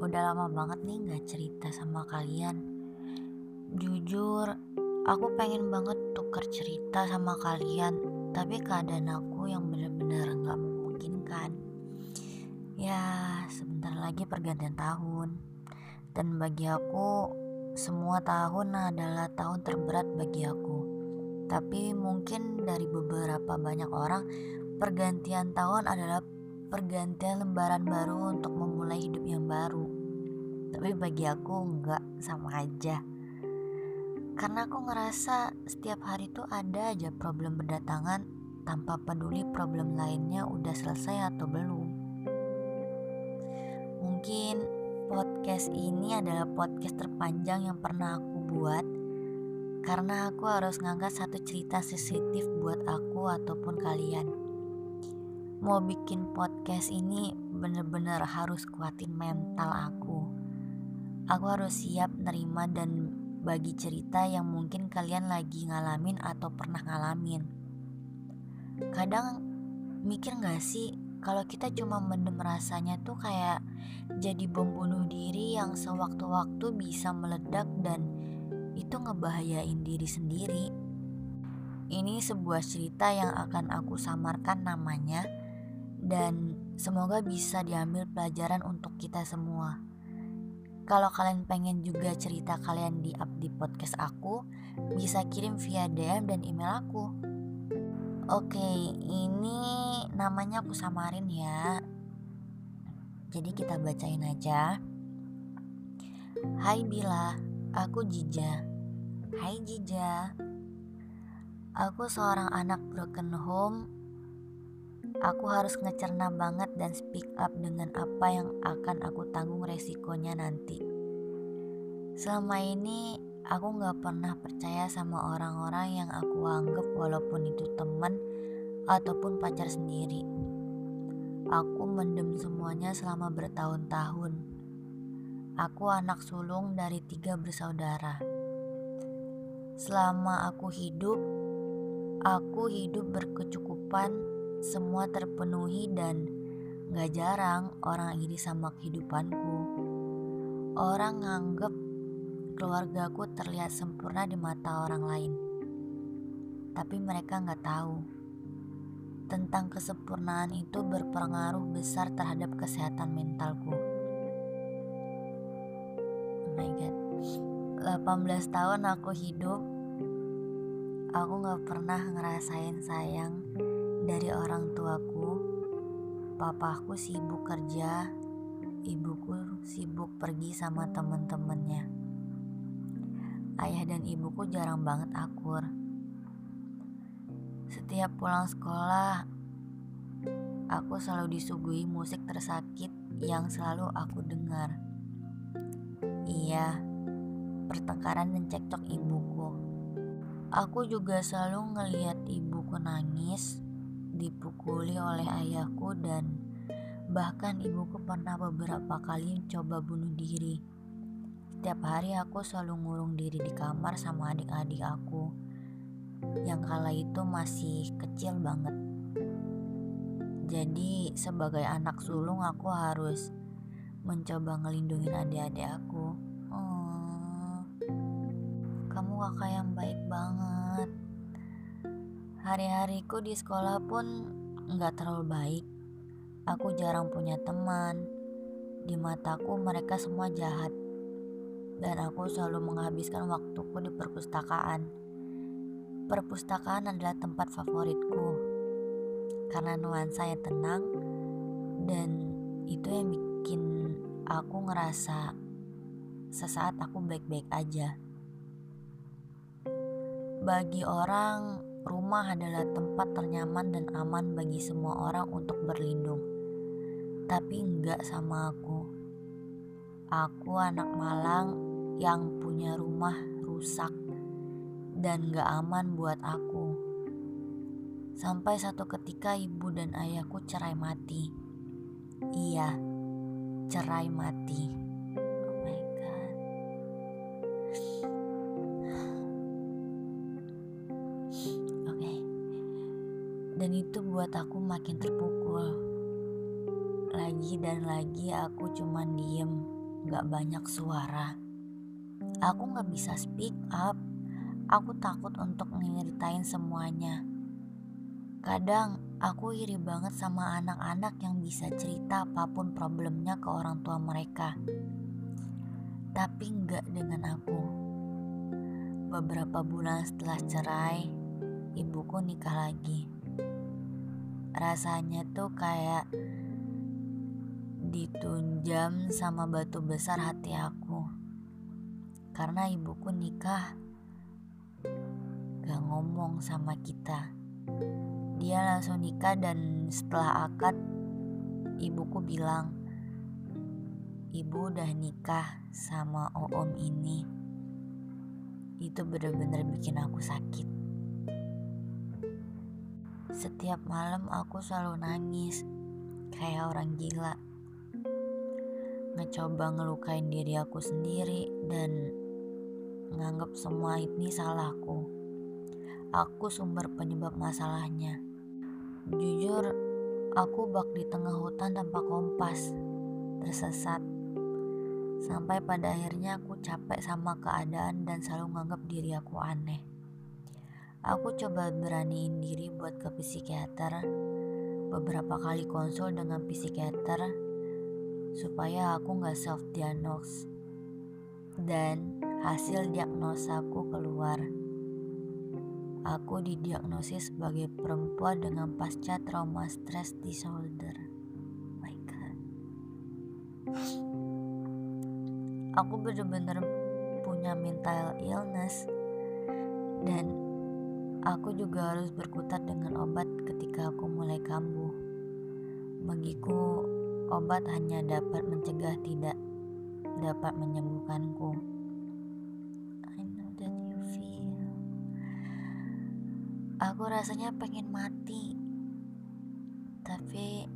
udah lama banget nih gak cerita sama kalian. Jujur, aku pengen banget tukar cerita sama kalian, tapi keadaan aku yang bener-bener gak memungkinkan. Ya, sebentar lagi pergantian tahun. Dan bagi aku, semua tahun adalah tahun terberat bagi aku. Tapi mungkin dari beberapa banyak orang, pergantian tahun adalah pergantian lembaran baru untuk memulai hidup yang baru. Tapi bagi aku enggak sama aja. Karena aku ngerasa setiap hari tuh ada aja problem berdatangan tanpa peduli problem lainnya udah selesai atau belum. Mungkin podcast ini adalah podcast terpanjang yang pernah aku buat karena aku harus ngangkat satu cerita sensitif buat aku ataupun kalian mau bikin podcast ini bener-bener harus kuatin mental aku. Aku harus siap nerima dan bagi cerita yang mungkin kalian lagi ngalamin atau pernah ngalamin. Kadang mikir gak sih kalau kita cuma mendem rasanya tuh kayak jadi bom bunuh diri yang sewaktu-waktu bisa meledak dan itu ngebahayain diri sendiri. Ini sebuah cerita yang akan aku samarkan namanya dan semoga bisa diambil pelajaran untuk kita semua. Kalau kalian pengen juga cerita kalian di up di podcast aku, bisa kirim via DM dan email aku. Oke, ini namanya aku samarin ya. Jadi kita bacain aja. Hai Bila, aku Jija. Hai Jija. Aku seorang anak broken home Aku harus ngecerna banget dan speak up dengan apa yang akan aku tanggung resikonya nanti. Selama ini aku gak pernah percaya sama orang-orang yang aku anggap walaupun itu teman ataupun pacar sendiri. Aku mendem semuanya selama bertahun-tahun. Aku anak sulung dari tiga bersaudara. Selama aku hidup, aku hidup berkecukupan semua terpenuhi dan gak jarang orang iri sama kehidupanku. Orang nganggep keluargaku terlihat sempurna di mata orang lain. Tapi mereka gak tahu tentang kesempurnaan itu berpengaruh besar terhadap kesehatan mentalku. Oh my god. 18 tahun aku hidup, aku gak pernah ngerasain sayang dari orang tuaku, papaku sibuk kerja, ibuku sibuk pergi sama temen-temennya. Ayah dan ibuku jarang banget akur. Setiap pulang sekolah, aku selalu disuguhi musik tersakit yang selalu aku dengar. Iya, pertengkaran dan cekcok ibuku. Aku juga selalu ngeliat ibuku nangis dipukuli oleh ayahku dan bahkan ibuku pernah beberapa kali coba bunuh diri. Setiap hari aku selalu ngurung diri di kamar sama adik-adik aku yang kala itu masih kecil banget. Jadi sebagai anak sulung aku harus mencoba ngelindungin adik-adik aku. Oh, kamu kakak yang baik banget. Hari-hariku di sekolah pun nggak terlalu baik. Aku jarang punya teman. Di mataku mereka semua jahat. Dan aku selalu menghabiskan waktuku di perpustakaan. Perpustakaan adalah tempat favoritku. Karena nuansa yang tenang dan itu yang bikin aku ngerasa sesaat aku baik-baik aja. Bagi orang Rumah adalah tempat ternyaman dan aman bagi semua orang untuk berlindung. Tapi enggak sama aku. Aku anak Malang yang punya rumah rusak dan gak aman buat aku. Sampai satu ketika ibu dan ayahku cerai mati. Iya, cerai mati. Dan itu buat aku makin terpukul. Lagi dan lagi aku cuma diem, gak banyak suara. Aku gak bisa speak up. Aku takut untuk ngeritain semuanya. Kadang aku iri banget sama anak-anak yang bisa cerita apa pun problemnya ke orang tua mereka. Tapi nggak dengan aku. Beberapa bulan setelah cerai, ibuku nikah lagi. Rasanya tuh kayak ditunjam sama batu besar hati aku. Karena ibuku nikah gak ngomong sama kita. Dia langsung nikah dan setelah akad ibuku bilang, "Ibu udah nikah sama om ini." Itu bener-bener bikin aku sakit. Setiap malam aku selalu nangis kayak orang gila ngecoba ngelukain diri aku sendiri dan nganggap semua ini salahku. Aku sumber penyebab masalahnya. Jujur, aku bak di tengah hutan tanpa kompas, tersesat. Sampai pada akhirnya aku capek sama keadaan dan selalu nganggap diri aku aneh. Aku coba beraniin diri buat ke psikiater. Beberapa kali konsul dengan psikiater supaya aku nggak self diagnose dan hasil diagnosaku keluar. Aku didiagnosis sebagai perempuan dengan pasca trauma stress disorder. My God. Aku benar-benar punya mental illness dan aku juga harus berkutat dengan obat ketika aku mulai kambuh. Bagiku Obat hanya dapat mencegah, tidak dapat menyembuhkanku. I know that you feel. Aku rasanya pengen mati, tapi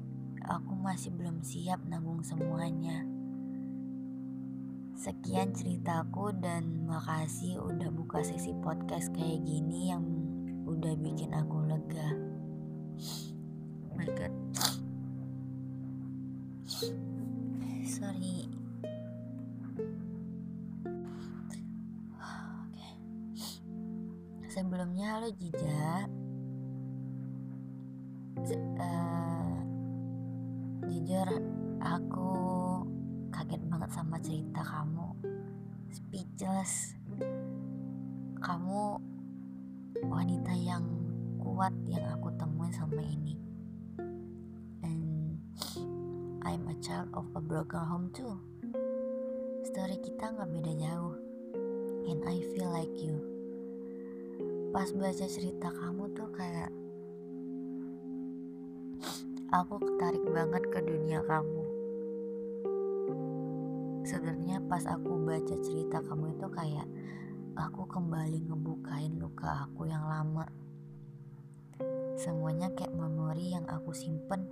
aku masih belum siap nanggung semuanya. Sekian ceritaku dan makasih udah buka sesi podcast kayak gini yang udah bikin aku lega. Oh my. Sorry. Oke. Sebelumnya halo Jija. Se uh, jujur aku kaget banget sama cerita kamu. Speechless. Kamu wanita yang kuat yang aku temuin sama ini. I'm a child of a broken home too. Story kita nggak beda jauh. And I feel like you. Pas baca cerita kamu tuh kayak aku ketarik banget ke dunia kamu. Sebenarnya pas aku baca cerita kamu itu kayak aku kembali ngebukain luka aku yang lama. Semuanya kayak memori yang aku simpen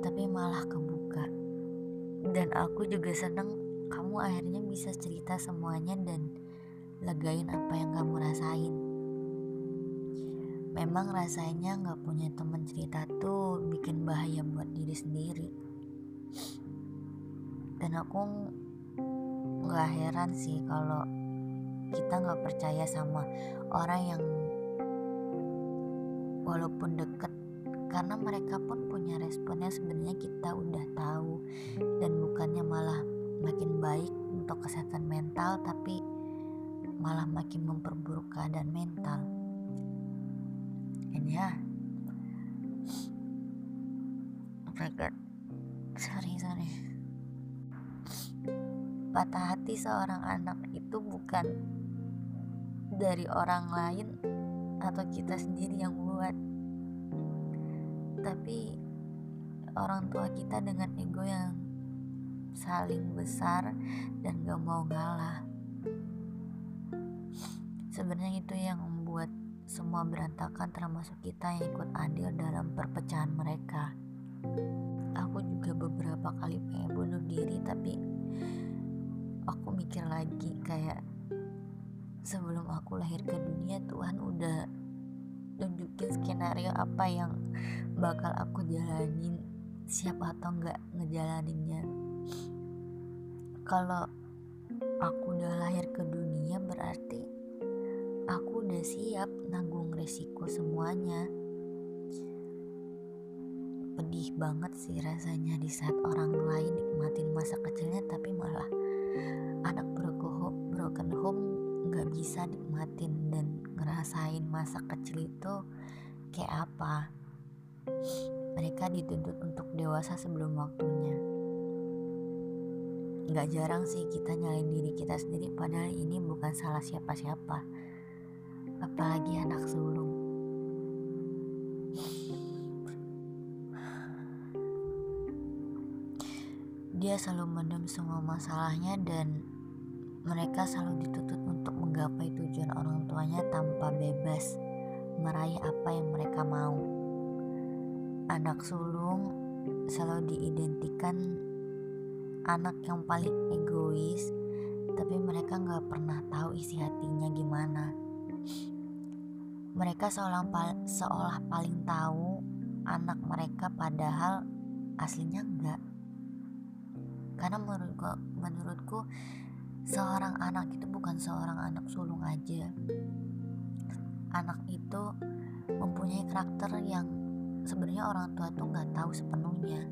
tapi malah kebuka. Dan aku juga seneng kamu akhirnya bisa cerita semuanya dan legain apa yang kamu rasain. Memang rasanya gak punya teman cerita tuh bikin bahaya buat diri sendiri. Dan aku gak heran sih kalau kita gak percaya sama orang yang walaupun deket. Karena mereka pun punya responnya sebenarnya kita udah tahu. Dan bukannya malah makin baik untuk kesehatan mental tapi malah makin memperburuk keadaan mental. Ini ya. Oh my sorry sorry. Patah hati seorang anak itu bukan dari orang lain atau kita sendiri yang buat. Tapi orang tua kita dengan ego yang saling besar dan gak mau ngalah. Sebenarnya itu yang membuat semua berantakan termasuk kita yang ikut andil dalam perpecahan mereka. Aku juga beberapa kali pengen bunuh diri tapi aku mikir lagi kayak sebelum aku lahir ke dunia Tuhan udah tunjukin skenario apa yang bakal aku jalanin siapa atau nggak ngejalaninnya. Kalau aku udah lahir ke dunia berarti aku udah siap nanggung resiko semuanya. Pedih banget sih rasanya di saat orang lain nikmatin masa kecilnya tapi malah bisa nikmatin dan ngerasain masa kecil itu kayak apa mereka dituntut untuk dewasa sebelum waktunya Gak jarang sih kita nyalain diri kita sendiri padahal ini bukan salah siapa-siapa. Apalagi anak sulung. Dia selalu mendem semua masalahnya dan mereka selalu dituntut untuk menggapai tujuan orang tuanya tanpa bebas meraih apa yang mereka mau. Anak sulung selalu diidentikan anak yang paling egois tapi mereka nggak pernah tahu isi hatinya gimana mereka seolah, seolah paling tahu anak mereka padahal aslinya enggak karena menurutku menurutku seorang anak itu bukan seorang anak sulung aja. Anak itu mempunyai karakter yang sebenarnya orang tua tuh nggak tahu sepenuhnya.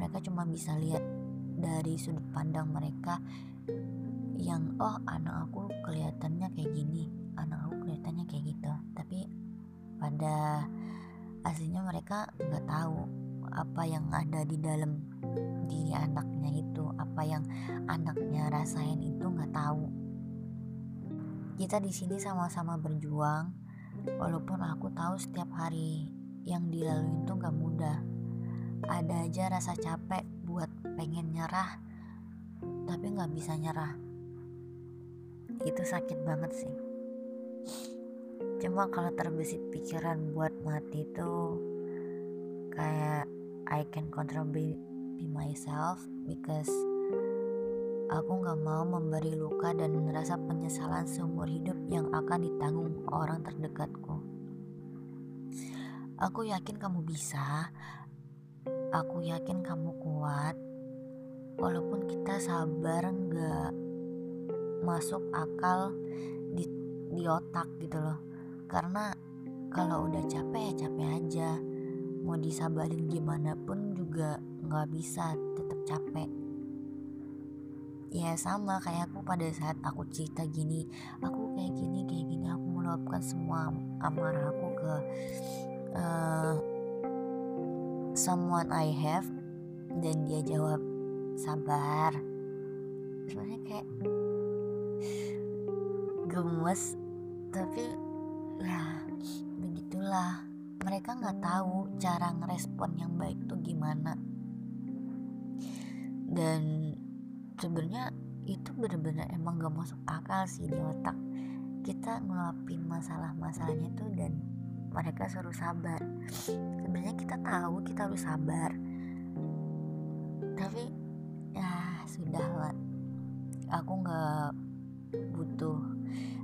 Mereka cuma bisa lihat dari sudut pandang mereka yang oh anak aku kelihatannya kayak gini anak aku kelihatannya kayak gitu. Tapi pada aslinya mereka nggak tahu apa yang ada di dalam diri anaknya itu apa yang anaknya rasain itu nggak tahu. Kita di sini sama-sama berjuang walaupun aku tahu setiap hari yang dilalui itu nggak mudah. Ada aja rasa capek buat pengen nyerah tapi nggak bisa nyerah. Itu sakit banget sih. Cuma kalau terbesit pikiran buat mati itu kayak I can control be, be myself because aku nggak mau memberi luka dan merasa penyesalan seumur hidup yang akan ditanggung orang terdekatku. Aku yakin kamu bisa, Aku yakin kamu kuat, walaupun kita sabar nggak masuk akal di, di otak gitu loh. Karena kalau udah capek ya capek aja, mau disabarin gimana pun juga nggak bisa, tetap capek. Ya sama kayak aku pada saat aku cerita gini, aku kayak gini kayak gini, aku meluapkan semua amarah aku ke uh, someone I have dan dia jawab sabar sebenarnya kayak gemes tapi ya begitulah mereka nggak tahu cara ngerespon yang baik tuh gimana. Dan sebenarnya itu bener-bener emang gak masuk akal sih di otak. Kita ngeluapin masalah-masalahnya tuh dan mereka suruh sabar. Sebenarnya kita tahu kita harus sabar. Tapi ya sudah lah aku nggak butuh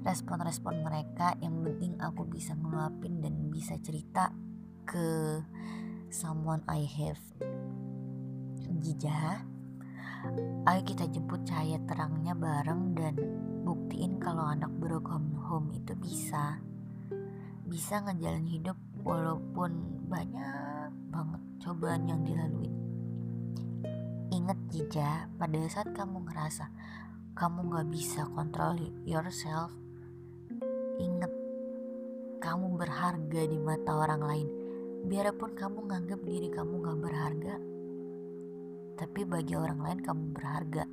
respon-respon mereka yang penting aku bisa ngeluapin dan bisa cerita ke someone I have Jija ayo kita jemput cahaya terangnya bareng dan buktiin kalau anak broken home itu bisa bisa ngejalan hidup walaupun banyak banget cobaan yang dilalui. Ingat Jija, pada saat kamu ngerasa kamu gak bisa kontrol yourself, ingat kamu berharga di mata orang lain. Biarpun kamu nganggap diri kamu gak berharga, tapi bagi orang lain kamu berharga.